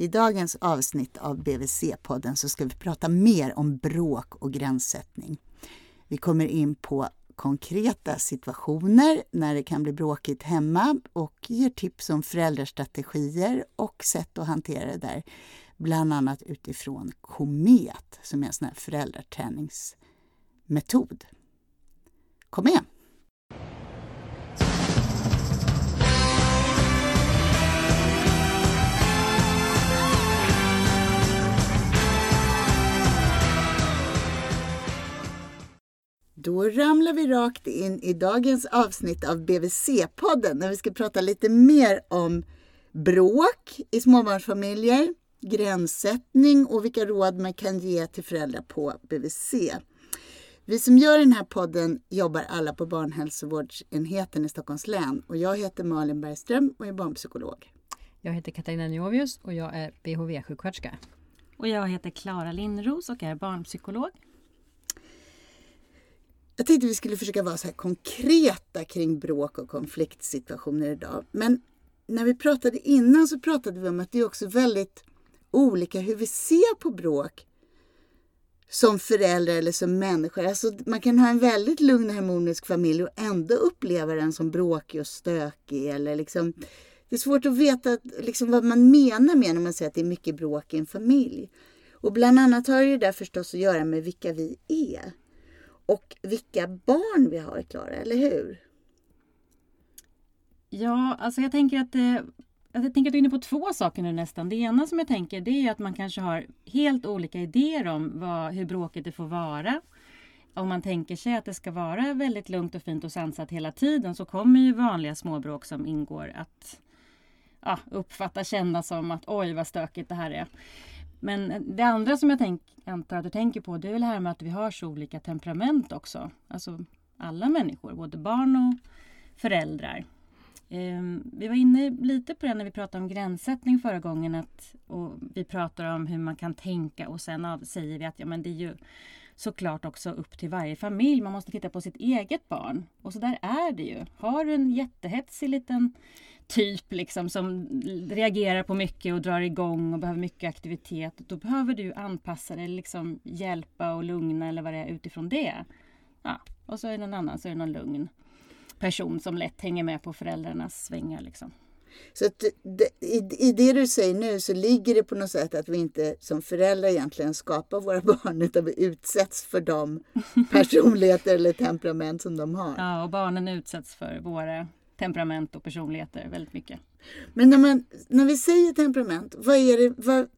I dagens avsnitt av BVC-podden så ska vi prata mer om bråk och gränssättning. Vi kommer in på konkreta situationer när det kan bli bråkigt hemma och ger tips om föräldrastrategier och sätt att hantera det där. Bland annat utifrån Komet som är en sån här föräldraträningsmetod. Kom med! Då ramlar vi rakt in i dagens avsnitt av BVC-podden där vi ska prata lite mer om bråk i småbarnsfamiljer, gränssättning och vilka råd man kan ge till föräldrar på BVC. Vi som gör den här podden jobbar alla på barnhälsovårdsenheten i Stockholms län och jag heter Malin Bergström och är barnpsykolog. Jag heter Katarina Njovius och jag är BHV-sjuksköterska. Och jag heter Klara Lindros och är barnpsykolog. Jag tänkte vi skulle försöka vara så här konkreta kring bråk och konfliktsituationer idag. Men när vi pratade innan så pratade vi om att det är också väldigt olika hur vi ser på bråk som föräldrar eller som människa. Alltså, man kan ha en väldigt lugn och harmonisk familj och ändå uppleva den som bråkig och stökig. Eller liksom, det är svårt att veta liksom, vad man menar med när man säger att det är mycket bråk i en familj. Och bland annat har det där förstås att göra med vilka vi är och vilka barn vi har, Klara, eller hur? Ja, alltså jag tänker att eh, jag tänker att du är inne på två saker nu nästan. Det ena som jag tänker det är att man kanske har helt olika idéer om vad, hur bråket det får vara. Om man tänker sig att det ska vara väldigt lugnt och fint och sansat hela tiden så kommer ju vanliga småbråk som ingår att ja, uppfatta, känna som att oj vad stökigt det här är. Men det andra som jag tänk, antar att du tänker på det är väl det här med att vi har så olika temperament också. Alltså alla människor, både barn och föräldrar. Ehm, vi var inne lite på det när vi pratade om gränssättning förra gången. Att, och vi pratar om hur man kan tänka och sen av, säger vi att ja, men det är ju såklart också upp till varje familj. Man måste titta på sitt eget barn. Och så där är det ju. Har du en jättehetsig liten typ liksom som reagerar på mycket och drar igång och behöver mycket aktivitet. Då behöver du anpassa dig, liksom hjälpa och lugna eller vad det är utifrån det. Ja, och så är det någon annan, så är det någon lugn person som lätt hänger med på föräldrarnas svängar. Liksom. Så det, i, i det du säger nu så ligger det på något sätt att vi inte som föräldrar egentligen skapar våra barn utan vi utsätts för de personligheter eller temperament som de har. Ja, och barnen utsätts för våra temperament och personligheter väldigt mycket. Men när, man, när vi säger temperament, vad är det, vad,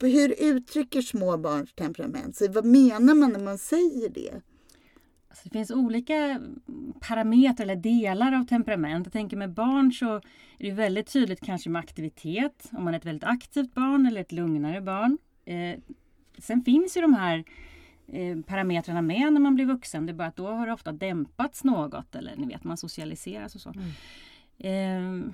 hur uttrycker små barns temperament sig? Vad menar man när man säger det? Alltså det finns olika parametrar eller delar av temperament. Jag tänker med barn så är det väldigt tydligt kanske med aktivitet. Om man är ett väldigt aktivt barn eller ett lugnare barn. Eh, sen finns ju de här parametrarna med när man blir vuxen. Det är bara att då har det ofta dämpats något eller ni vet man socialiseras och så. Mm. Eh,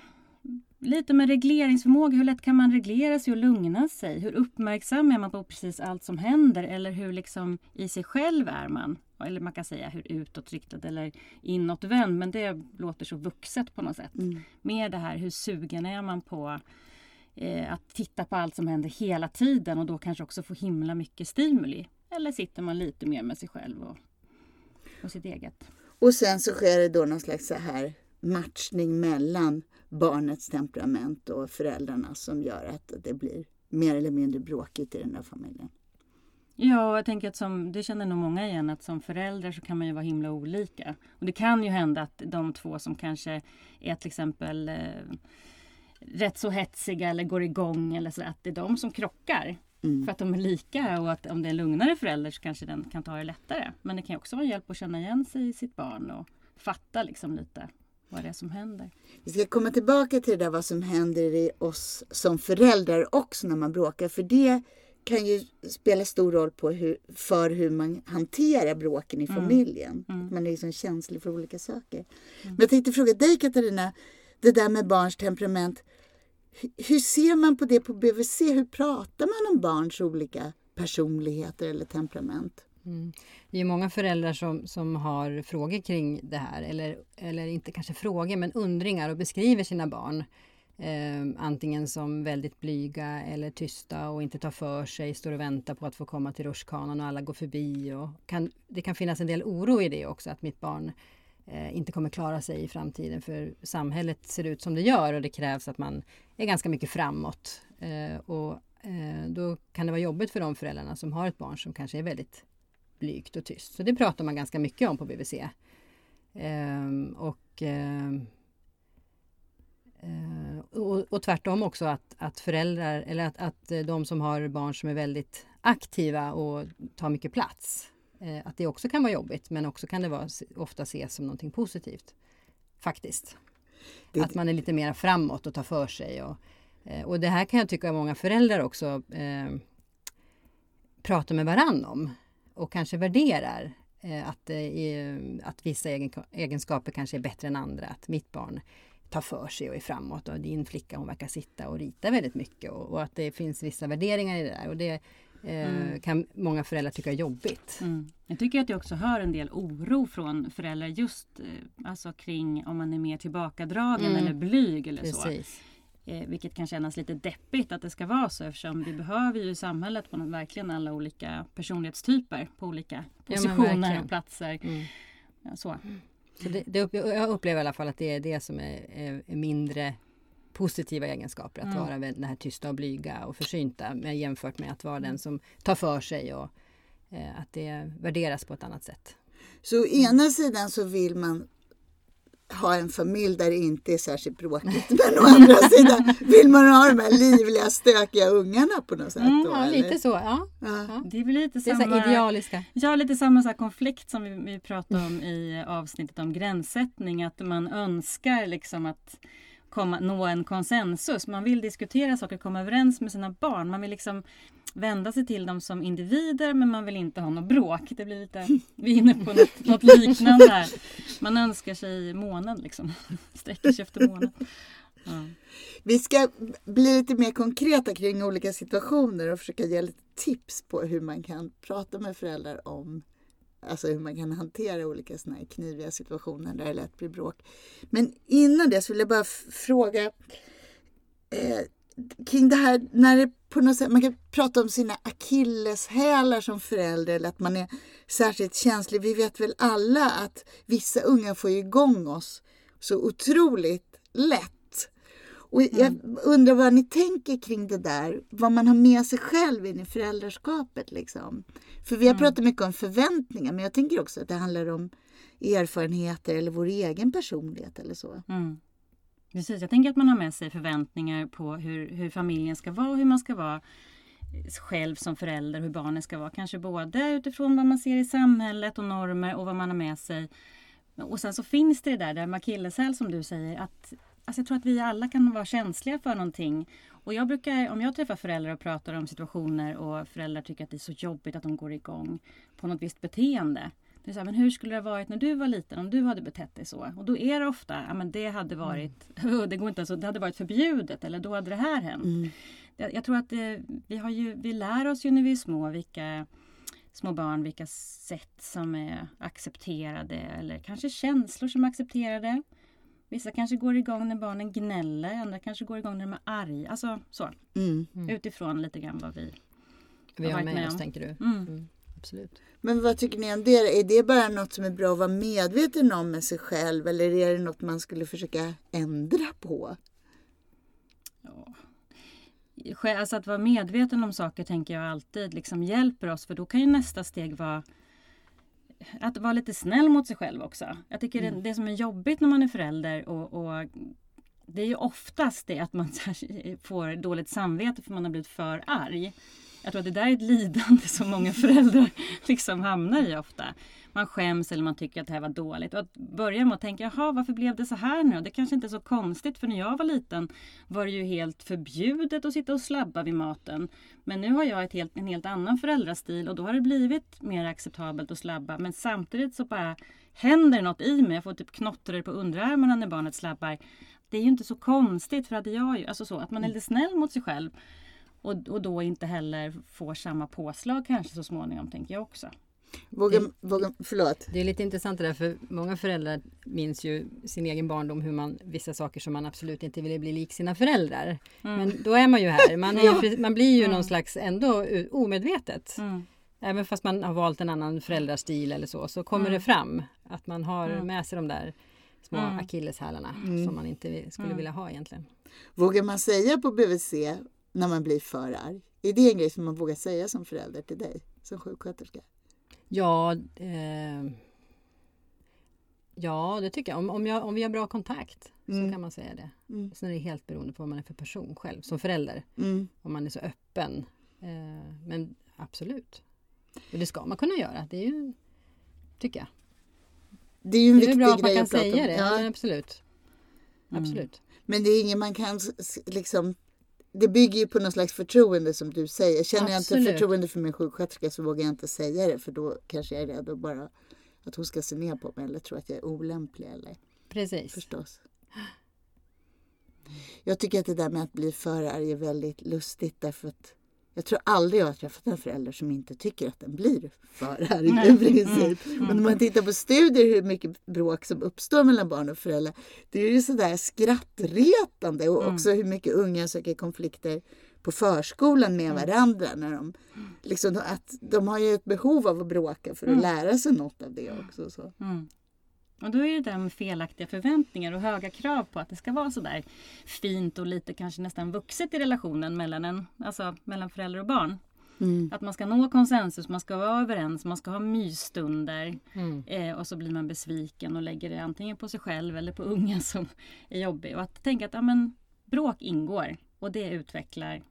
lite med regleringsförmåga. Hur lätt kan man reglera sig och lugna sig? Hur uppmärksam är man på precis allt som händer? Eller hur liksom i sig själv är man? Eller man kan säga hur utåtriktad eller inåtvänd. Men det låter så vuxet på något sätt. Mm. Mer det här hur sugen är man på eh, att titta på allt som händer hela tiden och då kanske också få himla mycket stimuli. Eller sitter man lite mer med sig själv och, och sitt eget. Och sen så sker det då någon slags så här matchning mellan barnets temperament och föräldrarna som gör att det blir mer eller mindre bråkigt i den där familjen. Ja, jag tänker att som, det känner nog många igen att som förälder så kan man ju vara himla olika. Och det kan ju hända att de två som kanske är till exempel eh, rätt så hetsiga eller går igång eller så att det är de som krockar. Mm. För att de är lika och att om det är en lugnare förälder så kanske den kan ta det lättare. Men det kan också vara hjälp att känna igen sig i sitt barn och fatta liksom lite vad det är som händer. Vi ska komma tillbaka till det där vad som händer i oss som föräldrar också när man bråkar. För det kan ju spela stor roll på hur, för hur man hanterar bråken i mm. familjen. Mm. Man är liksom känslig för olika saker. Mm. Men jag tänkte fråga dig Katarina, det där med barns temperament. Hur ser man på det på BVC? Hur pratar man om barns olika personligheter eller temperament? Mm. Det är många föräldrar som, som har frågor kring det här, eller, eller inte kanske frågor, men undringar och beskriver sina barn eh, antingen som väldigt blyga eller tysta och inte tar för sig, står och väntar på att få komma till rutschkanan och alla går förbi. Och kan, det kan finnas en del oro i det också, att mitt barn Eh, inte kommer klara sig i framtiden för samhället ser ut som det gör och det krävs att man är ganska mycket framåt. Eh, och eh, då kan det vara jobbigt för de föräldrarna som har ett barn som kanske är väldigt blygt och tyst. Så det pratar man ganska mycket om på BVC. Ehm, och, ehm, och, och, tvärtom också att, att föräldrar eller att, att de som har barn som är väldigt aktiva och tar mycket plats eh, att det också kan vara jobbigt men också kan det vara, ofta ses som någonting positivt. Faktiskt. Det... Att man är lite mer framåt och tar för sig. Och, eh, och det här kan jag tycka att många föräldrar också eh, pratar med varann om och kanske värderar eh, att, eh, att vissa egenskaper kanske är bättre än andra. Att mitt barn tar för sig och är framåt och din flicka hon verkar sitta och rita väldigt mycket och, och att det finns vissa värderingar i det där. Och det mm. kan många föräldrar tycka är jobbigt. Mm. Jag tycker att jag också hör en del oro från föräldrar just alltså kring om man är mer tillbakadragen mm. eller blyg eller Precis. så. Eh, vilket kan kännas lite deppigt att det ska vara så eftersom vi behöver ju i samhället på något, verkligen alla olika personlighetstyper på olika positioner ja, och platser. Mm. Ja, så. så det, det, jag upplever i alla fall att det är det som är, är mindre positiva egenskaper. Att mm. vara den här tysta och blyga och försynta med, jämfört med att vara den som tar för sig och eh, att det värderas på ett annat sätt. Så å ena sidan så vill man ha en familj där det inte är särskilt bråkigt. Men å andra sidan vill man ha de här livliga, stökiga ungarna på något sätt. Mm, då, ja, lite så. Ja. ja. Det är väl lite det är samma, idealiska. Ja, lite samma så konflikt som vi, vi pratade om i avsnittet om gränssättning. Att man önskar liksom att komma, nå en konsensus. Man vill diskutera saker, komma överens med sina barn. Man vill liksom vända sig till dem som individer men man vill inte ha något bråk. Det blir lite, vi är inne på något, något liknande här. Man önskar sig månen liksom. Sträcker sig efter månen. Ja. Vi ska bli lite mer konkreta kring olika situationer och försöka ge lite tips på hur man kan prata med föräldrar om Alltså hur man kan hantera olika såna här kniviga situationer där det lätt blir bråk. Men innan det så vill jag bara fråga eh, kring det här när det på något sätt, man kan prata om sina akilleshälar som förälder eller att man är särskilt känslig. Vi vet väl alla att vissa unga får igång oss så otroligt lätt. Och jag mm. undrar vad ni tänker kring det där, vad man har med sig själv in i föräldraskapet. Liksom. För vi har mm. pratat mycket om förväntningar, men jag tänker också att det handlar om erfarenheter eller vår egen personlighet eller så. Mm. Precis, jag tänker att man har med sig förväntningar på hur, hur familjen ska vara, hur man ska vara själv som förälder, hur barnen ska vara. Kanske både utifrån vad man ser i samhället och normer och vad man har med sig. Och sen så finns det det där, det med akilleshäl som du säger, att alltså jag tror att vi alla kan vara känsliga för någonting. Och jag brukar, om jag träffar föräldrar och pratar om situationer och föräldrar tycker att det är så jobbigt att de går igång på något visst beteende. Det är så här, men hur skulle det ha varit när du var liten om du hade betett dig så? Och då är det ofta, ja men det hade mm. varit, mm. det går inte, alltså, det hade varit förbjudet eller då hade det här hänt. Mm. Jag, jag, tror att det, vi, har ju, vi lär oss ju när vi är små vilka små barn, vilka sätt som är accepterade eller kanske känslor som är accepterade. Vissa kanske går igång när barnen gnäller, andra kanske går igång när de är arga. Alltså så. Mm. Utifrån lite grann vad vi, vi har med oss, tänker du? Mm. Mm absolut. Men vad tycker ni om det? Är det bara något som är bra att vara medveten om med sig själv eller är det något man skulle försöka ändra på? Ja. Alltså att vara medveten om saker tänker jag alltid liksom hjälper oss för då kan ju nästa steg vara att vara lite snäll mot sig själv också. Jag tycker mm. det, det som är jobbigt när man är förälder och, och det är ju oftast det att man får dåligt samvete för man har blivit för arg. Jag tror att det där är ett lidande som många föräldrar liksom hamnar i ofta. Man skäms eller man tycker att det här var dåligt. Och att börja med att tänka, jaha varför blev det så här nu? Det kanske inte är så konstigt för när jag var liten var det ju helt förbjudet att sitta och slabba vid maten. Men nu har jag ett helt, en helt annan föräldrastil och då har det blivit mer acceptabelt att slabba. Men samtidigt så bara händer något i mig. Jag får typ knottror på underarmarna när barnet slabbar. Det är ju inte så konstigt för att jag alltså så, att man är lite snäll mot sig själv. Och, och då inte heller får samma påslag kanske så småningom, tänker jag också. Våga, våga, förlåt. Det är lite intressant det där för många föräldrar minns ju sin egen barndom hur man vissa saker som man absolut inte ville bli lik sina föräldrar. Mm. Men då är man ju här. Man, är, man blir ju någon slags ändå omedvetet. Mm. Även fast man har valt en annan föräldrastil eller så, så kommer det fram att man har med sig de där små Mm. akilleshälarna som man inte skulle vilja ha egentligen. Vågar man säga på BVC när man blir för arg? Är det en grej som man vågar säga som förälder till dig som sjuksköterska? Ja, eh, ja det tycker jag. Om, om, jag. om vi har bra kontakt så kan man säga det. Mm. Sen är det helt beroende på vad man är för person själv som förälder. Mm. Om man är så öppen. Eh, men absolut. Och det ska man kunna göra. Det är ju, tycker jag. Det är ju en Det är viktig bra att man kan att säga om. det. Ja. Absolut. Absolut. Men det är inget man kan liksom det bygger ju på någon slags förtroende som du säger. Känner jag inte Absolut. förtroende för min sjuksköterska så vågar jag inte säga det för då kanske jag är rädd att bara att hon ska se ner på mig eller tro att jag är olämplig eller Precis. förstås. Jag tycker att det där med att bli för arg är väldigt lustigt därför att jag tror aldrig jag har träffat en förälder som inte tycker att den blir för arg i princip. Men om man tittar på studier hur mycket bråk som uppstår mellan barn och föräldrar. Det är ju sådär skrattretande och också hur mycket unga söker konflikter på förskolan med varandra. När de, liksom, att de har ju ett behov av att bråka för att lära sig något av det också. Så. Och då är det med felaktiga förväntningar och höga krav på att det ska vara sådär fint och lite kanske nästan vuxet i relationen mellan, en, alltså mellan förälder och barn. Mm. Att man ska nå konsensus, man ska vara överens, man ska ha mysstunder. Mm. Eh, och så blir man besviken och lägger det antingen på sig själv eller på unga som är jobbig. Och att tänka att ja, men, bråk ingår och det utvecklar.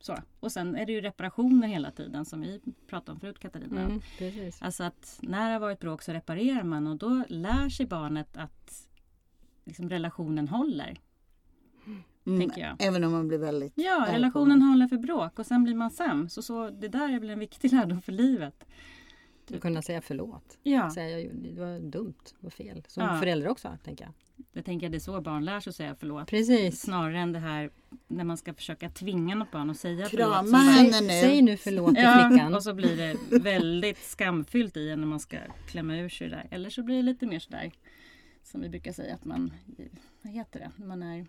Så. Och sen är det ju reparationer hela tiden som vi pratade om förut Katarina. Mm, precis. Alltså att när det har varit bråk så reparerar man och då lär sig barnet att liksom, relationen håller. Mm. Tänker jag. Även om man blir väldigt Ja, relationen håller för bråk och sen blir man sams. Och så, det där är väl en viktig lärdom för livet. Att kunna säga förlåt. Ja, Säga, jag gjorde- det var dumt, det var fel. Som Ja. förälder också, tänker jag. jag tänker att det är så barn lär sig att säga förlåt. Precis. Snarare än det här när man ska försöka tvinga något barn att säga Krama förlåt. bara- henne nu. Säg nu förlåt till Ja, flickan. och så blir det väldigt skamfyllt i en när man ska klämma ur sig det där. Eller så blir det lite mer sådär som vi brukar säga att man, vad heter det, när man är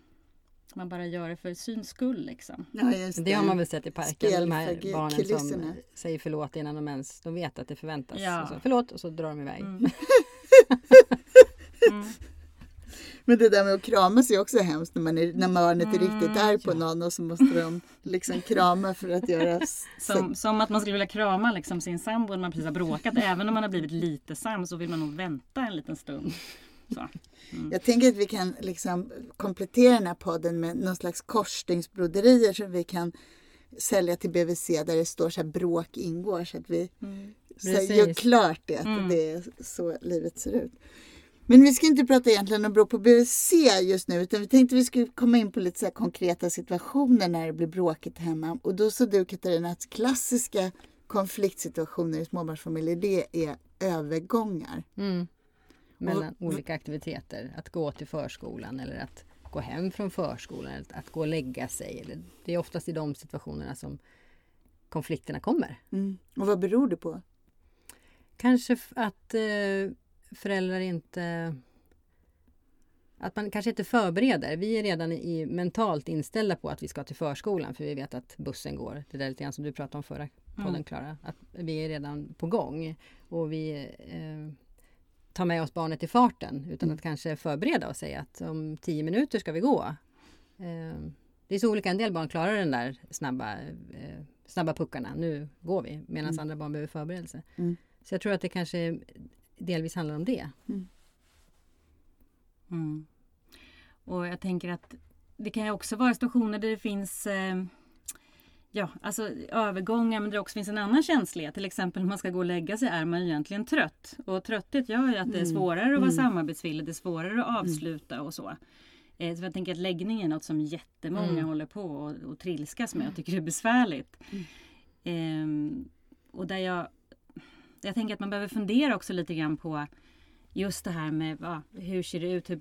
man bara gör det för syns skull liksom. Ja, just Det har man väl sett i parken. Spel de här barnen kulisserna. som säger förlåt innan de ens de vet att det förväntas. Ja. Och så, förlåt och så drar de iväg. Mm. Men det där med att kramas är också hemskt när, man är, när barnet är riktigt Mm, arg på någon och så måste de liksom krama för att göra... Som, som att man skulle vilja krama liksom sin sambo när man precis har bråkat. Även om man har blivit lite sams så vill man nog vänta en liten stund. Så. Jag tänker att vi kan liksom komplettera den här podden med någon slags korsstygnsbroderier som vi kan sälja till BVC där det står så här bråk ingår så att vi så här, Precis. gör klart det, att Mm. det är så livet ser ut. Men vi ska inte prata egentligen om bråk på BVC just nu utan vi tänkte vi skulle komma in på lite så här konkreta situationer när det blir bråkigt hemma. Och då sa du Katarina att klassiska konfliktsituationer i småbarnsfamiljer det är övergångar. Mm. Mellan olika aktiviteter. Att gå till förskolan eller att gå hem från förskolan. Eller att gå och lägga sig. Eller, det är oftast i de situationerna som konflikterna kommer. Mm. Och vad beror det på? Kanske att eh, föräldrar inte... Att man kanske inte förbereder. Vi är redan i, mentalt inställda på att vi ska till förskolan för vi vet att bussen går. Det där lite grann som du pratade om förra podden Klara. Att vi är redan på gång. Och vi eh, tar med oss barnet i farten utan att kanske förbereda och säga att om tio minuter ska vi gå. Eh, det är så olika. En del barn klarar den där snabba, eh, snabba puckarna. Nu går vi. Medan andra barn behöver förberedelse. Mm. Så jag tror att det kanske delvis handlar om det. Mm. Och jag tänker att det kan ju också vara situationer där det finns eh, Ja, alltså övergångar men det också finns en annan känslighet. Till exempel när man ska gå och lägga sig är man egentligen trött. Och trötthet gör ju att det är svårare att vara samarbetsvillig, det är svårare att avsluta och så. Eh, Så jag tänker att läggning är något som jättemånga håller på och, och trilskas med och tycker det är besvärligt. Ehm, och där jag, jag tänker att man behöver fundera också lite grann på just det här med va, hur ser det ut, hur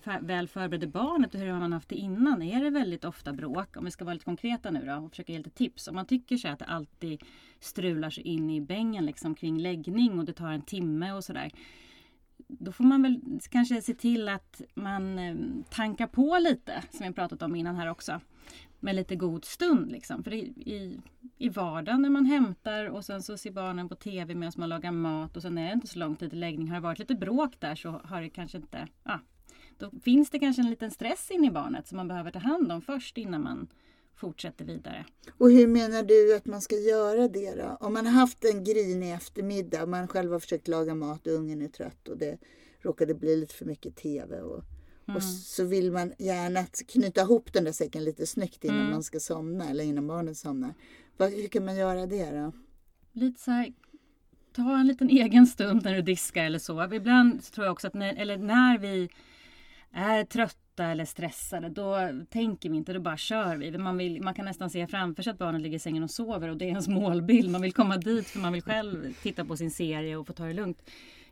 för, väl förbereder barnet och hur har man haft det innan? Är det väldigt ofta bråk? Om vi ska vara lite konkreta nu då och försöka ge lite tips. Om man tycker sig att det alltid strular sig in i bängen liksom kring läggning och det tar en timme och sådär. Då får man väl kanske se till att man eh, tankar på lite, som vi pratat om innan här också med lite god stund. Liksom. För i, i, i vardagen när man hämtar och sen så ser barnen på TV medan man lagar mat och sen är det inte så lång tid till läggning. Har det varit lite bråk där så har det kanske inte... Ah, då finns det kanske en liten stress in i barnet som man behöver ta hand om först innan man fortsätter vidare. Och hur menar du att man ska göra det då? Om man har haft en grinig eftermiddag, man själv har försökt laga mat och ungen är trött och det råkade bli lite för mycket TV och Mm. Och så vill man gärna knyta ihop den där säcken lite snyggt innan mm. man ska somna eller innan barnet somnar. Hur kan man göra det då? Lite så här, ta en liten egen stund när du diskar eller så. Ibland tror jag också att när, eller när vi är trötta eller stressade då tänker vi inte, då bara kör vi. Man, vill, man kan nästan se framför sig att barnet ligger i sängen och sover och det är ens målbild. Man vill komma dit för man vill själv titta på sin serie och få ta det lugnt.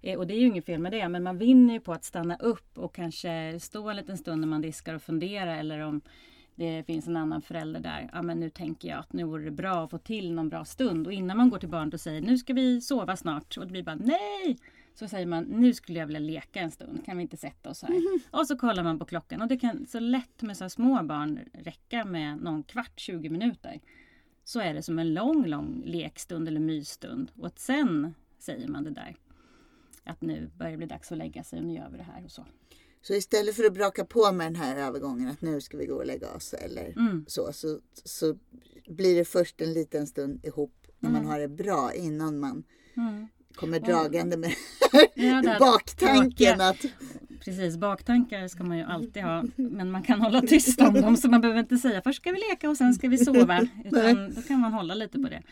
Eh, och det är ju inget fel med det, men man vinner ju på att stanna upp och kanske stå en liten stund när man diskar och fundera eller om det finns en annan förälder där. Ja, men nu tänker jag att nu vore det bra att få till någon bra stund. Och innan man går till barnet och säger nu ska vi sova snart och det blir bara nej. Så säger man nu skulle jag vilja leka en stund. Kan vi inte sätta oss här? Mm. Och så kollar man på klockan och det kan så lätt med så små barn räcka med någon kvart, 20 minuter. Så är det som en lång, lång lekstund eller mysstund. Och sen säger man det där att nu börjar det bli dags att lägga sig och nu gör vi det här och så. Så istället för att braka på med den här övergången att nu ska vi gå och lägga oss eller mm. så, så, så blir det först en liten stund ihop när mm. man har det bra innan man mm. kommer dragande med ja, baktanken. Att... Precis, baktankar ska man ju alltid ha. Men man kan hålla tyst om dem så man behöver inte säga först ska vi leka och sen ska vi sova. Utan då kan man hålla lite på det.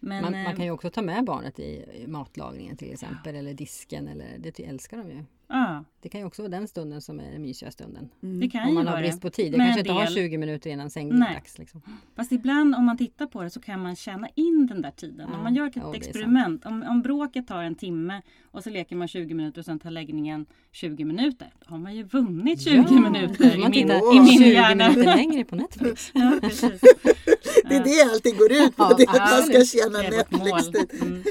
Men, man, man, kan ju eh, också ta med barnet i matlagningen till exempel eller disken. Eller, det älskar de ju. Ja. Det kan ju också vara den stunden som är den mysiga stunden. Mm. Det kan om man har brist på tid. Jag kanske inte del... har 20 minuter innan sängdags. Liksom. Fast ibland om man tittar på det så kan man känna in den där tiden. Ja. Om man gör ett ja, experiment. Om, om bråket tar en timme och så leker man 20 minuter och sen tar läggningen 20 minuter. Då har man ju vunnit 20 ja. minuter i min, i min 20 hjärna. minuter längre på Netflix. ja, precis. det är det allting går ut på. det att man ska tjäna Netflix. Mm.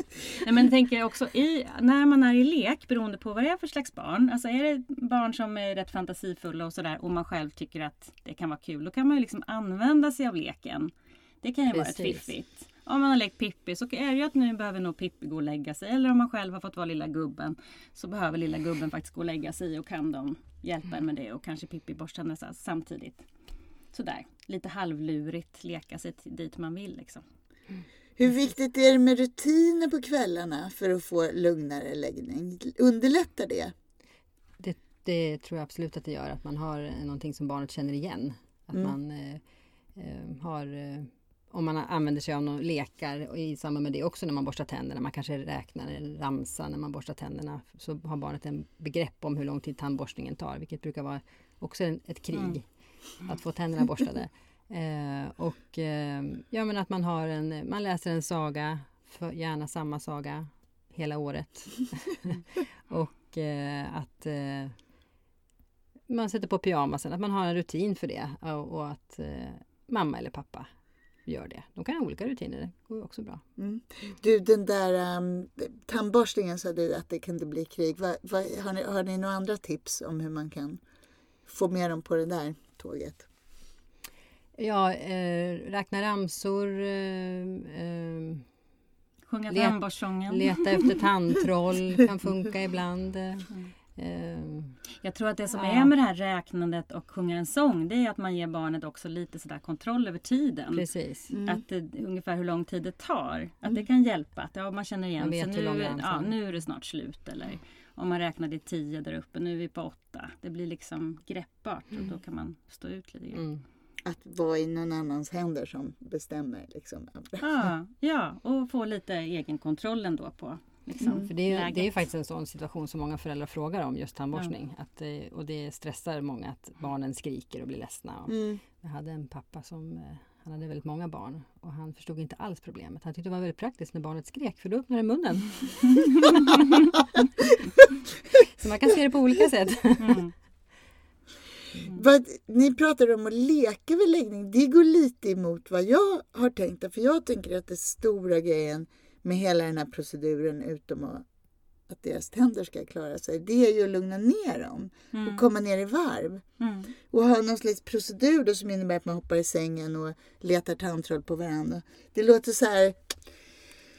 Nej, men tänker jag också i, när man är i lek beroende på vad det är för slags barn. Alltså är det barn som är rätt fantasifulla och sådär och man själv tycker att det kan vara kul. Då kan man ju liksom använda sig av leken. Det kan ju Precis. vara fiffigt. Om man har lekt Pippi så är det ju att nu behöver nog Pippi gå och lägga sig. Eller om man själv har fått vara lilla gubben så behöver lilla gubben faktiskt gå och lägga sig och kan de hjälpa en med det och kanske Pippi borstar tänderna samtidigt. Sådär, lite halvlurigt leka sig dit man vill liksom. Hur viktigt är det med rutiner på kvällarna för att få lugnare läggning? Underlättar det? Det? Tror jag absolut att det gör, att man har någonting som barnet känner igen. Att mm. man eh, eh har eh, om man använder sig av några lekar i samband med det också när man borstar tänderna. Man kanske räknar eller ramsar när man borstar tänderna. Så har barnet en begrepp om hur lång tid tandborstningen tar, vilket brukar vara också ett krig. Mm. Att få tänderna borstade. Eh, och eh, ja, men att man har en, man läser en saga, för, gärna samma saga hela året. och eh, att eh, man sätter på pyjamasen, att man har en rutin för det och, och att eh, mamma eller pappa gör det. De kan ha olika rutiner, det går också bra. Mm. Du, den där um, tandborstningen sa du att det kunde bli krig. Va, va, har, ni, har ni några andra tips om hur man kan få med dem på det där tåget? Ja, eh, räkna ramsor. Eh, eh, Sjunga tandborstsången. Leta efter tandtroll kan funka ibland. Mm. Jag tror att det som ja. är med det här räknandet och sjunga en sång det är att man ger barnet också lite sådär kontroll över tiden. Precis. Mm. Att det, ungefär hur lång tid det tar. Att mm. det kan hjälpa. Att ja, man känner igen sig. Nu, ja, nu är det snart slut. Eller om man räknar till tio där uppe. Nu är vi på åtta. Det blir liksom greppbart och då kan man stå ut lite grann. Mm att vara i någon annans händer som bestämmer. Liksom. Ja, ja, och få lite egenkontroll ändå på Liksom, mm. För det är, det är faktiskt en sån situation som många föräldrar frågar om just tandborstning. Ja. Att, och det stressar många att barnen skriker och blir ledsna. Mm. Jag hade en pappa som eh, Han hade väldigt många barn och han förstod inte alls problemet. Han tyckte det var väldigt praktiskt när barnet skrek för då öppnade munnen. Så man kan se det på olika sätt. Mm. Vad, ni pratar om att leka vid läggning. Det går lite emot vad jag har tänkt. För jag tänker att det stora grejen med hela den här proceduren, utom att, att deras tänder ska klara sig, det är ju att lugna ner dem och komma ner i varv. Mm. Och ha någon slags procedur då som innebär att man hoppar i sängen och letar tandtroll på varandra. Det låter så här...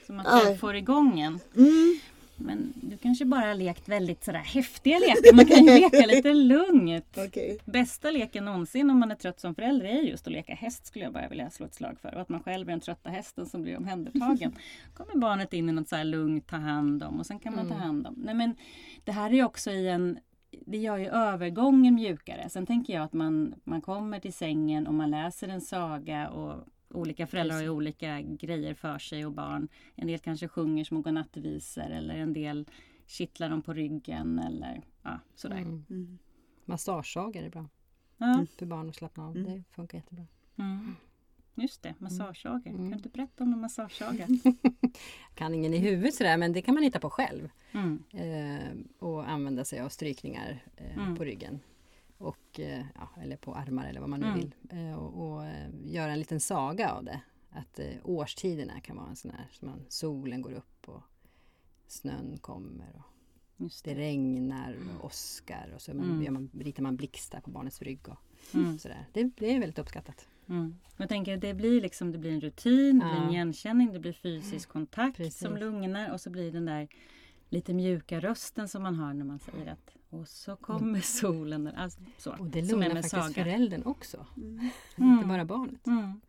Så man Ja. får igång en. Mm, Men du kanske bara har lekt väldigt sådär häftiga lekar. Man kan ju leka lite lugnt. okej. Bästa leken någonsin om man är trött som förälder är just att leka häst skulle jag bara vilja slå ett slag för. Och att man själv är den trötta hästen som blir omhändertagen. kommer barnet in i något så lugnt, ta hand om och sen kan man ta hand om. Nej men det här är också i en det gör ju övergången mjukare. Sen tänker jag att man, man kommer till sängen och man läser en saga och olika föräldrar har ju olika grejer för sig och barn. En del kanske sjunger små godnattvisor eller en del kittlar dem på ryggen eller ja, sådär. Mm. Mm. Massagesagor är bra Ja. för barn att slappna av. Det funkar jättebra. Mm. Just det, massageager. Kan Mm. du inte berätta om en massageager? Kan ingen i huvudet sådär men det kan man hitta på själv. Mm. eh, och använda sig av strykningar eh, Mm. på ryggen. Och, eh, ja, eller på armar eller vad man nu Mm. vill. Eh, och och eh, göra en liten saga av det. Att årstiderna kan vara en sån här, som man, solen går upp och snön kommer. Och det det. regnar och åskar och så man, Mm. man, ritar man blixtar på barnets rygg. Och Mm. sådär. Det, det är väldigt uppskattat. Mm. Jag tänker det blir liksom det blir en rutin, det blir en igenkänning, det blir fysisk kontakt Precis. som lugnar och så blir den där lite mjuka rösten som man har när man säger att och så kommer solen. Alltså, så, Och det lugnar faktiskt saga. föräldern också. Mm. Inte bara barnet. Mm.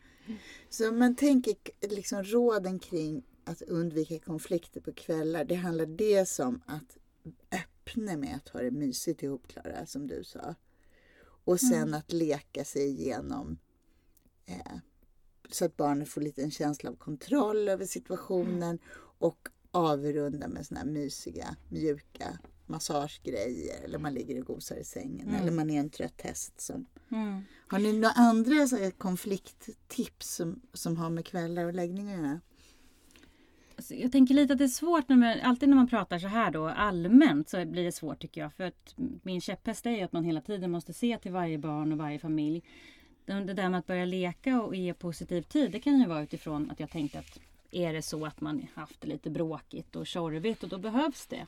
Så man tänker liksom råden kring att undvika konflikter på kvällar. Det handlar dels om att öppna med att ha det mysigt ihop Klara, som du sa. Och sen att leka sig igenom eh, så att barnet får lite en känsla av kontroll över situationen och avrunda med såna här mysiga, mjuka massagegrejer eller man ligger och gosar i sängen Mm. eller man är en trött häst som Mm. har ni några andra så här, konflikttips som, som har med kvällar och läggning att göra? Alltså, jag tänker lite att det är svårt, när man, alltid när man pratar så här då allmänt så blir det svårt tycker jag. För att min käpphäst är ju att man hela tiden måste se till varje barn och varje familj. Det det där med att börja leka och ge positiv tid, det kan ju vara utifrån att jag tänkte att är det så att man haft det lite bråkigt och tjorvigt och då behövs det.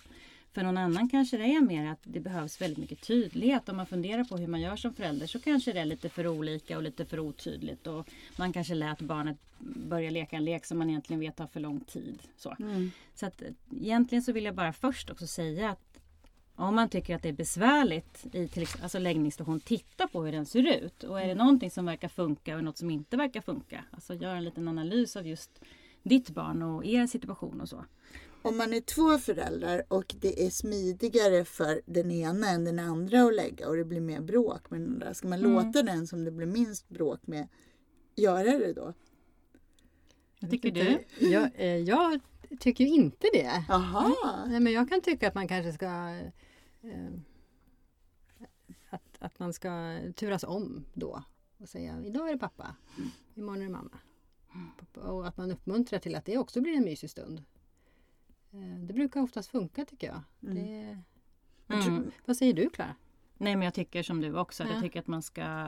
För någon annan kanske det är mer att det behövs väldigt mycket tydlighet. Om man funderar på hur man gör som förälder så kanske det är lite för olika och lite för otydligt. Och man kanske lät barnet börja leka en lek som man egentligen vet tar för lång tid. Så, så att, eh, egentligen så vill jag bara först också säga att om man tycker att det är besvärligt i till exempel, alltså läggningsstation, titta på hur den ser ut. Och är det någonting som verkar funka och något som inte verkar funka, alltså gör en liten analys av just ditt barn och er situation och så. Om man är två föräldrar och det är smidigare för den ena än den andra att lägga och det blir mer bråk med den andra, ska man Mm. låta den som det blir minst bråk med göra det då? Vad tycker du? Jag, eh, jag tycker inte det. Jaha! Nej, men jag kan tycka att man kanske ska eh, att, att man ska turas om då och säga idag är det pappa, imorgon är det mamma. Och att man uppmuntrar till att det också blir en mysig stund. Eh, det brukar oftast funka tycker jag. Det, jag tror, Mm. vad säger du Klara? Nej men jag tycker som du också. Ja. Jag tycker att man ska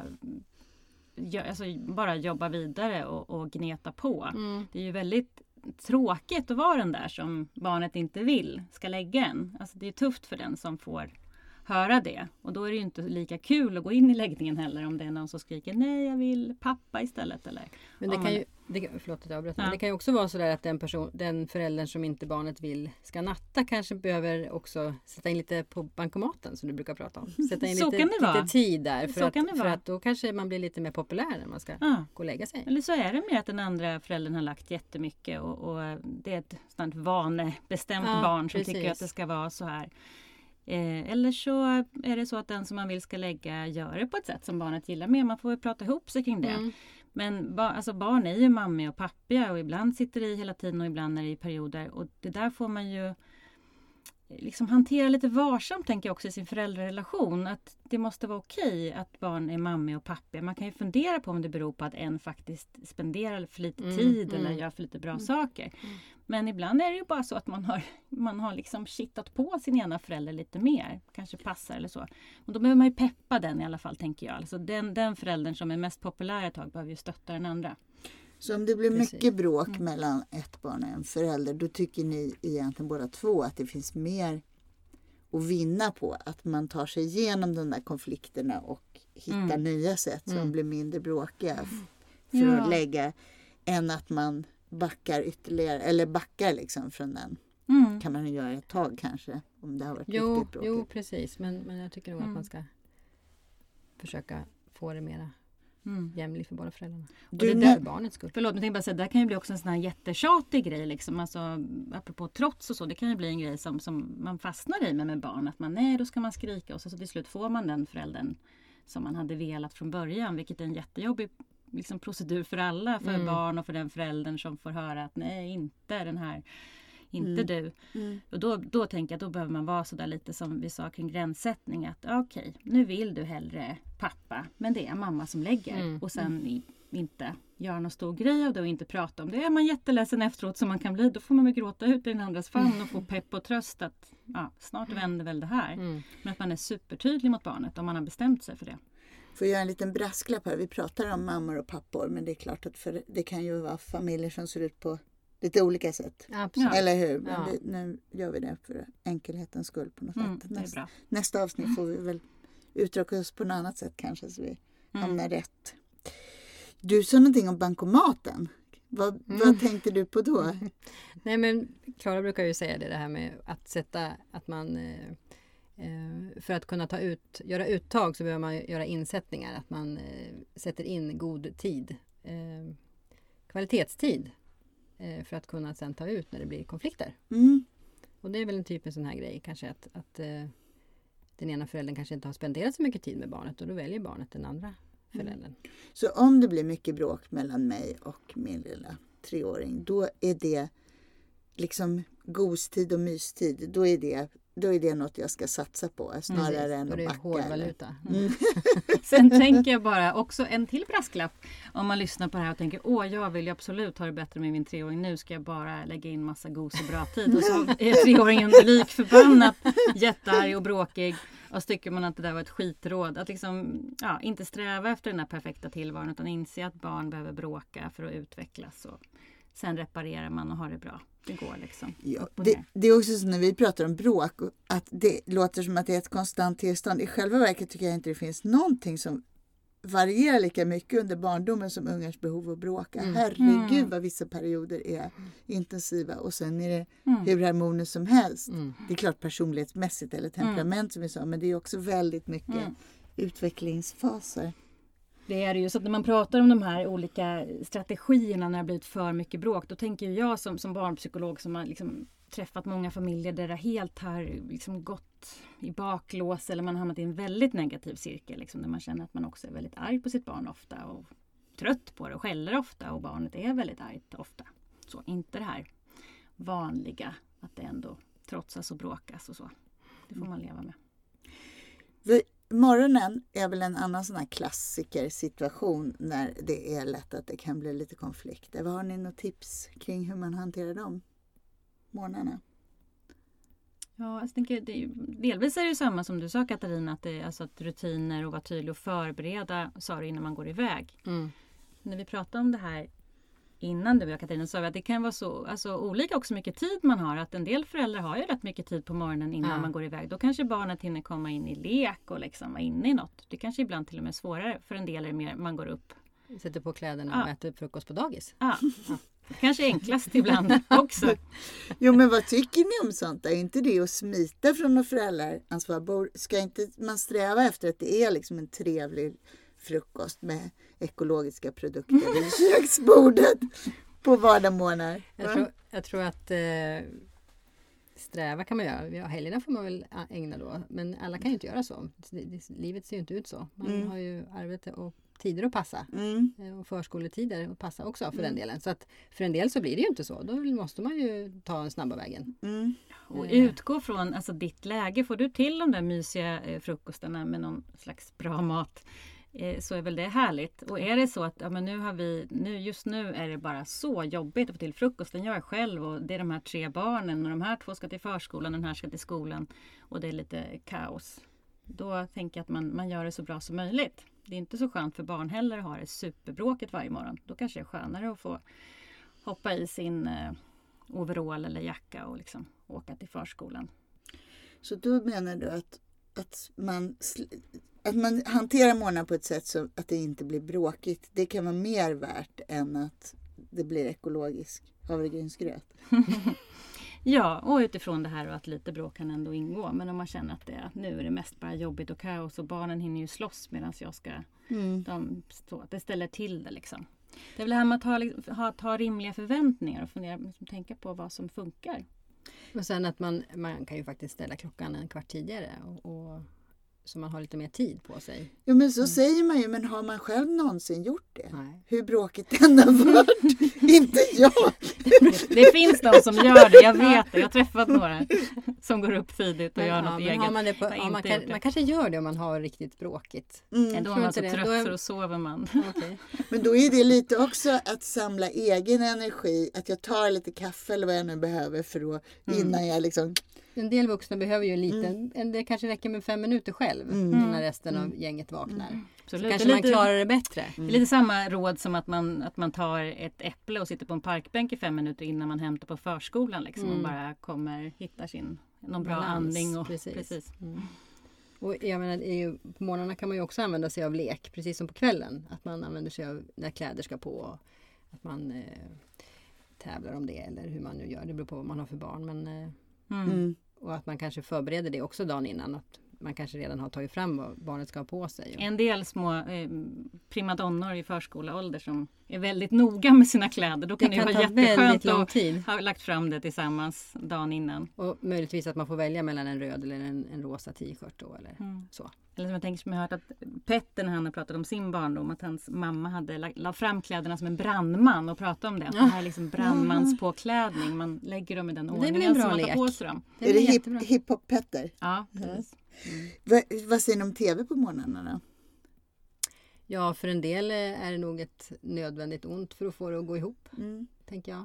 ja, alltså, bara jobba vidare och, och gneta på. Det är ju väldigt tråkigt att vara den där som barnet inte vill ska lägga en. Alltså, det är tufft för den som får höra det. Och då är det inte lika kul att gå in i läggningen heller om det är någon som skriker nej jag vill pappa istället. Eller, Men det kan man- ju, det, förlåt att jag avbröt, Ja. men det kan ju också vara sådär att den, person, den föräldern som inte barnet vill ska natta kanske behöver också sätta in lite på bankomaten som du brukar prata om. Sätta in Så lite, lite tid där för, att, för att då kanske man blir lite mer populär när man ska Ja. gå och lägga sig. Eller så är det mer att den andra föräldern har lagt jättemycket och, och det är ett sånt vanebestämt Ja, barn som precis. tycker att det ska vara så här. Eh, eller så är det så att den som man vill ska lägga gör det på ett sätt som barnet gillar mer. Man får väl prata ihop sig kring det. Mm. Men ba, alltså barn är ju mammiga och pappiga och ibland sitter det i hela tiden och ibland är det i perioder. Och det där får man ju liksom hantera lite varsamt tänker jag också i sin föräldrarelation. Att det måste vara okej att barn är mamma och pappa. Man kan ju fundera på om det beror på att en faktiskt spenderar för lite Mm, tid mm. eller gör för lite bra saker. Men ibland är det ju bara så att man har, man har liksom kittat på sin ena förälder lite mer. Kanske passar eller så. Och då behöver man ju peppa den i alla fall tänker jag. Alltså den, den föräldern som är mest populär ett tag behöver ju stötta den andra. Så om det blir Precis. mycket bråk Mm. mellan ett barn och en förälder då tycker ni egentligen båda två att det finns mer att vinna på att man tar sig igenom de där konflikterna och hittar Mm. nya sätt som Mm. blir mindre bråkiga för Ja. att lägga än att man backar ytterligare eller backar liksom från den. Mm. kan man ju göra ett tag kanske om det har varit Jo, riktigt bråkigt. jo precis. Men, men jag tycker nog att Mm. man ska försöka få det mera Mm. jämlikt för båda föräldrarna. Och Du det är nä- för barnets skull. Förlåt, men jag bara säga, det kan ju bli också en sån här jättetjatig grej. Liksom. Alltså, apropå trots och så, det kan ju bli en grej som, som man fastnar i med, med barn. Att man, nej, då ska man skrika och så, så till slut får man den föräldern som man hade velat från början. Vilket är en jättejobbig liksom, procedur för alla. För Mm. barn och för den föräldern som får höra att nej, inte den här. Inte Mm. du. Mm. Och då, då tänker jag att då behöver man vara sådär lite som vi sa kring gränssättning. Att okej, nu vill du hellre pappa. Men det är mamma som lägger. Mm. Och sen i, inte göra någon stor grej av det och inte prata om det. Är man jätteledsen efteråt som man kan bli. Då får man väl gråta ut i den andras famn och få pepp och tröst att ja, snart vänder väl det här. Mm. Men att man är supertydlig mot barnet om man har bestämt sig för det. Får jag göra en liten brasklapp här. Vi pratar om mammor och pappor men det är klart att för, det kan ju vara familjer som ser ut på lite olika sätt. Absolut. Eller hur? Men Ja. vi, nu gör vi det för enkelhetens skull på något Mm, sätt. är Nästa, avsnitt får vi väl uttrycka oss på något annat sätt kanske så vi Mm. hamnar rätt. Du sa någonting om bankomaten. Vad, Mm. vad tänkte du på då? Nej men Klara brukar ju säga det, det här med att sätta att man eh, eh, för att kunna ta ut, göra uttag så behöver man göra insättningar. Att man eh, sätter in god tid. Kvalitetstid. Eh, för att kunna sen ta ut när det blir konflikter. Mm. Och det är väl en typ av sån här grej kanske att, att eh, den ena föräldern kanske inte har spenderat så mycket tid med barnet och då väljer barnet den andra föräldern. Så om det blir mycket bråk mellan mig och min lilla treåring då är det liksom gostid och mystid. Då är det, då är det något jag ska satsa på snarare Precis, än att backa. hårdvaluta. Mm. Sen tänker jag bara också en till brasklapp. Om man lyssnar på det här och tänker åh jag vill ju absolut ha det bättre med min treåring. Nu ska jag bara lägga in massa gos och bra tid. Och så är treåringen lik förbannat jättearg och bråkig. Och så tycker man att det där var ett skitråd. Att liksom ja, inte sträva efter den här perfekta tillvaron utan inse att barn behöver bråka för att utvecklas. Och sen reparerar man och har det bra. Det går liksom. Ja, det, det är också så när vi pratar om bråk och att det låter som att det är ett konstant tillstånd. I själva verket tycker jag inte det finns någonting som varierar lika mycket under barndomen som ungars behov att bråka. Mm. Herregud Mm. vad vissa perioder är intensiva och sen är det Mm. hur harmoniskt som helst. Mm. Det är klart personlighetsmässigt eller temperament som vi sa men det är också väldigt mycket Mm. utvecklingsfaser. Det är det ju. Så när man pratar om de här olika strategierna när det har blivit för mycket bråk. Då tänker jag som, som barnpsykolog som har liksom träffat många familjer där det helt har liksom gått i baklås eller man har hamnat i en väldigt negativ cirkel. Liksom, där man känner att man också är väldigt arg på sitt barn ofta och trött på det och skäller ofta och barnet är väldigt argt ofta. Så inte det här vanliga att det ändå trotsas och bråkas och så. Det får man leva med. Vi, morgonen är väl en annan sån här klassikersituation när det är lätt att det kan bli lite konflikter. Vad har ni några tips kring hur man hanterar de morgnarna? Ja, jag tänker, det är ju, delvis är det ju samma som du sa Katarina, att, det är, alltså att rutiner och vara tydlig och förbereda sa du innan man går iväg. Mm. När vi pratade om det här innan du och jag Katarina sa vi att det kan vara så alltså, olika också mycket tid man har. Att en del föräldrar har ju rätt mycket tid på morgonen innan Ja. man går iväg. Då kanske barnet hinner komma in i lek och liksom vara inne i något. Det kanske ibland till och med är svårare. För en del är det mer man går upp. Sätter på kläderna och Ja. äter frukost på dagis. Ja, det kanske enklast ibland också. Jo men vad tycker ni om sånt? Är inte det att smita från något föräldraransvar? Ska inte man sträva efter att det är liksom en trevlig frukost med ekologiska produkter vid köksbordet på vardagsmorgnar? Jag tror, jag tror att eh, sträva kan man göra. Ja, helgerna får man väl ägna då. Men alla kan ju inte göra så. Livet ser ju inte ut så. Man Mm. har ju arbete och tider att passa. Mm. Eh, Och förskoletider att passa också för den Mm. delen. Så att för en del så blir det ju inte så. Då måste man ju ta den snabba vägen. Mm. Och Eh. utgå från alltså, ditt läge. Får du till de där mysiga eh, frukostarna med någon slags bra mat så är väl det härligt. Och är det så att ja, men nu har vi, nu, just nu är det bara så jobbigt att få till frukosten. Jag är själv och det är de här tre barnen och de här två ska till förskolan och den här ska till skolan och det är lite kaos. Då tänker jag att man, man gör det så bra som möjligt. Det är inte så skönt för barn heller att ha det superbråket varje morgon. Då kanske det är skönare att få hoppa i sin eh, overall eller jacka och liksom åka till förskolan. Så då menar du att, att, man, att man hanterar morgnar på ett sätt så att det inte blir bråkigt. Det kan vara mer värt än att det blir ekologisk havregrynsgröt. Ja, och utifrån det här och att lite bråk kan ändå ingå. Men om man känner att det, nu är det mest bara jobbigt och kaos och barnen hinner ju slåss medan jag ska... Mm. De, så, att det ställer till det liksom. Det är väl det här med att ha, ha, ta rimliga förväntningar och fundera, liksom, tänka på vad som funkar. Och sen att man, man kan ju faktiskt ställa klockan en kvart tidigare. Och, och, så man har lite mer tid på sig. Jo men så säger man ju, men har man själv någonsin gjort det? Nej. Hur bråkigt det än har varit. inte jag! Det finns de som gör det, jag vet det. Jag har träffat några som går upp tidigt och Men, gör ja, något eget. har man, det på, ja, man, kan, man kanske gör det om man har riktigt bråkigt. Mm. Då är man så det. trött Då är- så då sover man. Okej. Men då är det lite också att samla egen energi. Att jag tar lite kaffe eller vad jag nu behöver för att innan jag liksom... En del vuxna behöver ju en liten, en, det kanske räcker med fem minuter själv innan resten av gänget vaknar. Så Absolut. kanske man klarar det bättre. Det är lite samma råd som att man, att man tar ett äpple och sitter på en parkbänk i fem minuter innan man hämtar på förskolan. Liksom, och bara kommer, hittar sin, någon bra Balans, andning. Och, precis. precis. Och jag menar, ju, på morgnarna kan man ju också använda sig av lek, precis som på kvällen. Att man använder sig av när kläder ska på. och Att man eh, tävlar om det eller hur man nu gör. Det beror på vad man har för barn. Men, eh, Mm. Mm och att man kanske förbereder det också dagen innan. Att man kanske redan har tagit fram vad barnet ska ha på sig. En del små eh, primadonnor i förskoleålder som är väldigt noga med sina kläder. Då kan det, det kan vara jätteskönt lång att ha lagt fram det tillsammans dagen innan. Och möjligtvis att man får välja mellan en röd eller en, en rosa t-shirt då eller Mm. så. Eller som jag tänker som jag har hört att Petter när han har pratat om sin barndom att hans mamma hade la, la fram kläderna som en brandman och pratade om det. Att det här är liksom brandmanspåklädning. Man lägger dem i den Det är ordningen som man tar lek. på sig dem. Det Är det väl hip- hiphop-Petter? Ja, precis. Va, vad säger ni om TV på morgnarna då? Ja, för en del eh, är det nog ett nödvändigt ont för att få det att gå ihop, Mm. tänker jag.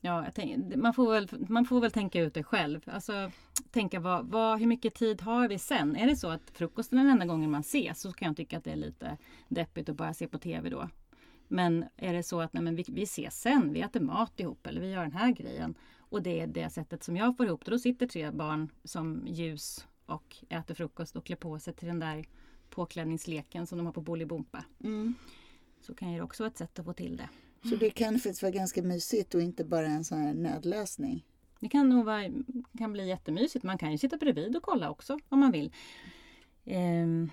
Ja, jag tänk, man, får väl, man får väl tänka ut det själv. Alltså, tänka vad, vad, hur mycket tid har vi sen? Är det så att frukosten är den enda gången man ses så kan jag tycka att det är lite deppigt att bara se på TV då. Men är det så att nej, men vi, vi ses sen, vi äter mat ihop eller vi gör den här grejen. Och det är det sättet som jag får ihop det. Då sitter tre barn som ljus och äter frukost och klär på sig till den där påklädningsleken som de har på Bolibompa. Mm. Så kan ju det också vara ett sätt att få till det. Så det kan faktiskt vara ganska mysigt och inte bara en sån här nödlösning. Det kan nog vara, kan bli jättemysigt. Man kan ju sitta bredvid och kolla också om man vill. Ehm,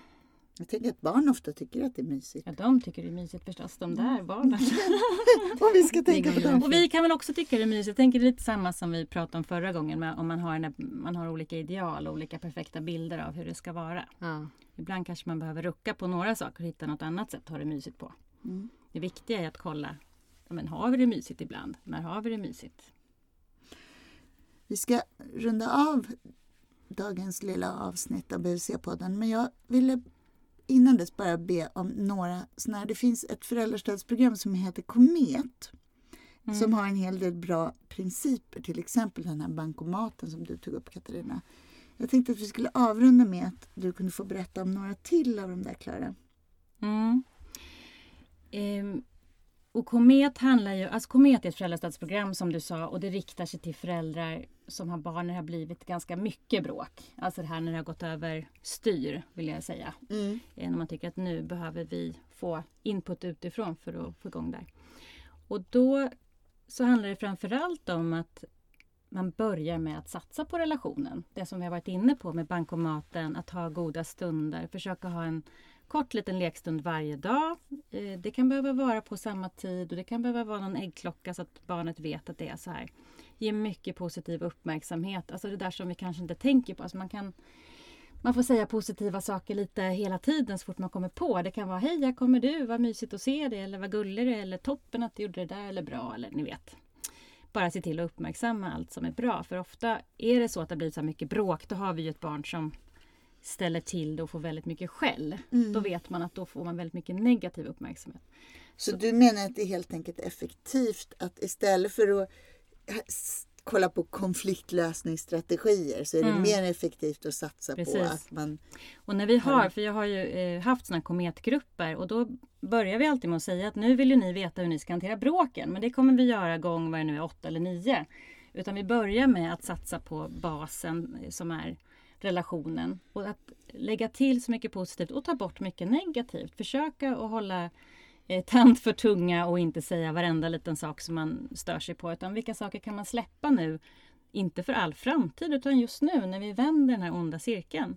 Jag tänker att barn ofta tycker att det är mysigt. ja, de tycker det är mysigt förstås, de där barnen. Om vi ska tänka på dem. Och vi kan väl också tycka det är mysigt. Jag tänker det är lite samma som vi pratade om förra gången. Med, om man har, en, man har olika ideal och olika perfekta bilder av hur det ska vara. Ja. Ibland kanske man behöver rucka på några saker och hitta något annat sätt att ha det mysigt på. Mm. Det viktiga är att kolla, ja, men har vi det mysigt ibland? När har vi det mysigt? Vi ska runda av dagens lilla avsnitt av BVC-podden. Men jag ville innan dess bara be om några såna här. Det finns ett föräldrastödsprogram som heter Komet. Som har en hel del bra principer. Till exempel den här bankomaten som du tog upp Katarina. Jag tänkte att vi skulle avrunda med att du kunde få berätta om några till av de där Klara. Mm. Ehm, och Komet handlar ju, alltså Komet är ett föräldrastödsprogram som du sa och det riktar sig till föräldrar som har barn när det har blivit ganska mycket bråk. Alltså det här när det har gått över styr vill jag säga. Mm. Eh, När man tycker att nu behöver vi få input utifrån för att få igång där. Och då så handlar det framförallt om att man börjar med att satsa på relationen. Det som vi har varit inne på med bankomaten, att ha goda stunder, försöka ha en kort liten lekstund varje dag. Eh, Det kan behöva vara på samma tid och det kan behöva vara någon äggklocka så att barnet vet att det är så här. Ge mycket positiv uppmärksamhet, alltså det där som vi kanske inte tänker på. Alltså man kan man får säga positiva saker lite hela tiden så fort man kommer på. Det kan vara hej, här kommer du, vad mysigt att se dig eller vad gullig du är eller toppen att du gjorde det där eller bra eller ni vet. Bara se till att uppmärksamma allt som är bra för ofta är det så att det blir så mycket bråk då har vi ju ett barn som ställer till det och får väldigt mycket skäll. Mm. Då vet man att då får man väldigt mycket negativ uppmärksamhet. Så du menar att det är helt enkelt effektivt att istället för att kolla på konfliktlösningsstrategier så är det Mm. mer effektivt att satsa på Precis. att man... Och när vi har, för jag har ju eh, haft sådana kometgrupper och då börjar vi alltid med att säga att nu vill ju ni veta hur ni ska hantera bråken. Men det kommer vi göra gång vad det nu är, åtta eller nio. Utan vi börjar med att satsa på basen eh, som är relationen och att lägga till så mycket positivt och ta bort mycket negativt. Försöka att hålla eh, tant för tunga och inte säga varenda liten sak som man stör sig på. Utan vilka saker kan man släppa nu? Inte för all framtid utan just nu när vi vänder den här onda cirkeln.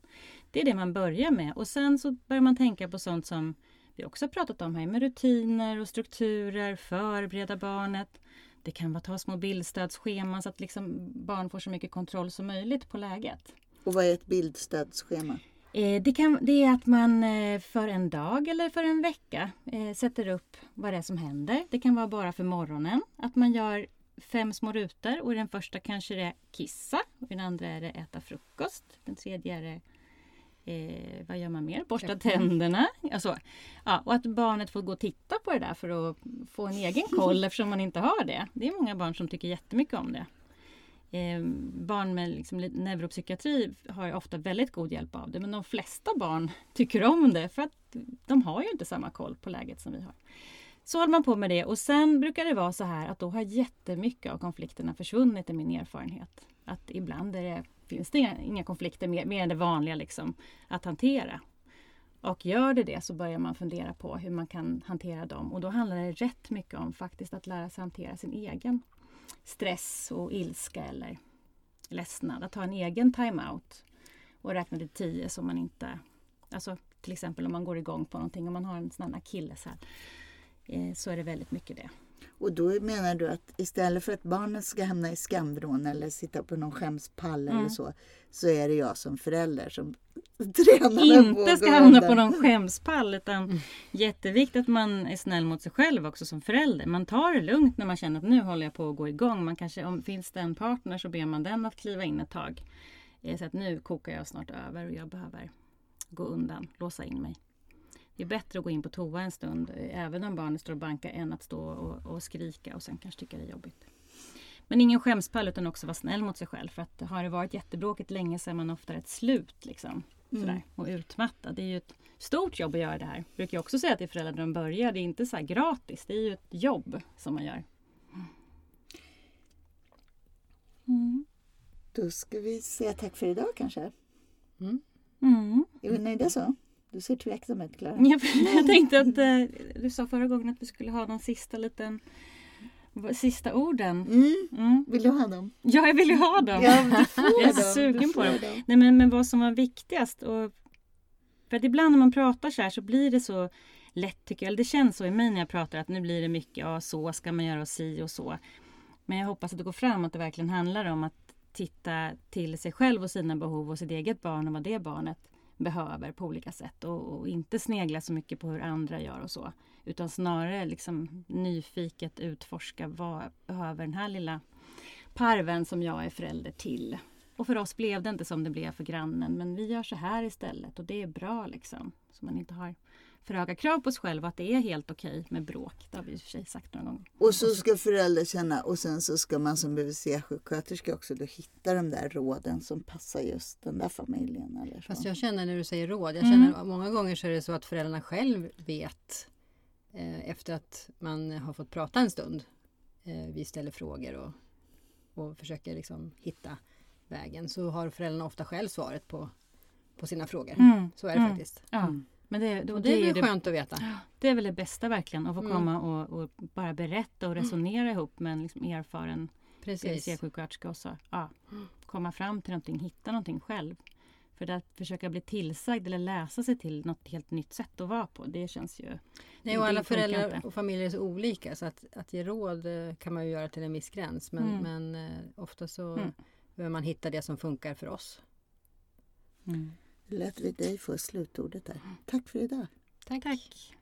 Det är det man börjar med och sen så börjar man tänka på sånt som vi också har pratat om här med rutiner och strukturer, förbereda barnet. Det kan vara ta små bildstödsscheman så att liksom barn får så mycket kontroll som möjligt på läget. Och vad är ett bildstödsschema? Eh, det, kan, det är att man eh, för en dag eller för en vecka eh, sätter upp vad det är som händer. Det kan vara bara för morgonen. Att man gör fem små rutor och i den första kanske det är kissa. Och i den andra är det äta frukost. Den tredje är det Eh, vad gör man mer? Borsta tänderna. Alltså, ja, och att barnet får gå och titta på det där för att få en egen koll eftersom man inte har det. Det är många barn som tycker jättemycket om det. Eh, barn med liksom neuropsykiatri har ju ofta väldigt god hjälp av det men de flesta barn tycker om det för att de har ju inte samma koll på läget som vi har. Så håller man på med det och sen brukar det vara så här att då har jättemycket av konflikterna försvunnit i min erfarenhet. Att ibland är det, finns det inga, inga konflikter mer, mer än det vanliga liksom, att hantera. Och gör det det så börjar man fundera på hur man kan hantera dem och då handlar det rätt mycket om faktiskt att lära sig hantera sin egen stress och ilska eller ledsnad. Att ha en egen time-out och räkna till tio så man inte... Alltså till exempel om man går igång på någonting, om man har en sån här akilleshäl eh, så är det väldigt mycket det. Och då menar du att istället för att barnet ska hamna i skamvrån eller sitta på någon skämspall Mm. eller så, så är det jag som förälder som tränar Inte ska hamna på någon skämspall utan jätteviktigt att man är snäll mot sig själv också som förälder. Man tar det lugnt när man känner att nu håller jag på att gå igång. Man kanske, om finns det en partner så ber man den att kliva in ett tag. Eh, Så att nu kokar jag snart över och jag behöver gå undan, låsa in mig. Det är bättre att gå in på toa en stund, eh, även om barnet står och bankar, än att stå och, och skrika och sen kanske tycka det är jobbigt. Men ingen skämspall utan också vara snäll mot sig själv. För att har det varit jättebråkigt länge så är man ofta ett slut. Liksom, sådär, och utmattad. Det är ju ett stort jobb att göra det här. Jag brukar jag också säga till föräldrar när de börjar. Det är inte så här gratis. Det är ju ett jobb som man gör. Mm. Då ska vi säga tack för idag kanske. Mm. Är vi nöjda så? Du ser tveksam ut Klara. Jag, jag tänkte att eh, du sa förra gången att vi skulle ha någon sista liten Sista orden. Mm. Mm. Vill du ha dem? Ja, jag vill ju ha dem. Ja, du får Jag är dem. sugen på får dem. Nej, men, men vad som var viktigast. Och, för att ibland när man pratar så här så blir det så lätt tycker jag. Eller det känns så i mig när jag pratar att nu blir det mycket, ja så ska man göra och si och så. Men jag hoppas att det går fram att det verkligen handlar om att titta till sig själv och sina behov och sitt eget barn och vad det barnet behöver på olika sätt och, och inte snegla så mycket på hur andra gör och så. Utan snarare liksom nyfiket utforska vad behöver den här lilla parven som jag är förälder till. Och för oss blev det inte som det blev för grannen men vi gör så här istället och det är bra liksom. Så man inte har för höga krav på sig själv och att det är helt okej med bråk. Det har vi i och för sig sagt några gånger. Och så ska föräldrar känna och sen så ska man som BVC-sjuksköterska också då hitta de där råden som passar just den där familjen. Eller så. Fast jag känner när du säger råd, jag Mm. känner att många gånger så är det så att föräldrarna själv vet eh, efter att man har fått prata en stund. Eh, vi ställer frågor och, och försöker liksom hitta vägen. Så har föräldrarna ofta själv svaret på, på sina frågor. Mm. Så är det Mm. faktiskt. Ja, Mm. Men det, det, Och det, det är väl det, skönt att veta. det är väl det bästa verkligen. Att få Mm. komma och, och bara berätta och resonera ihop med en liksom erfaren. BVC-sjuksköterska och så ja, komma fram till någonting, hitta någonting själv. För att försöka bli tillsagd eller läsa sig till något helt nytt sätt att vara på, det känns ju... Nej, och alla föräldrar inte. och familjer är så olika så att, att ge råd eh, kan man ju göra till en viss gräns. Men, Mm. men eh, ofta så Mm. behöver man hitta det som funkar för oss. Mm lät vi dig få slutordet där. Tack för idag. Tack. Tack.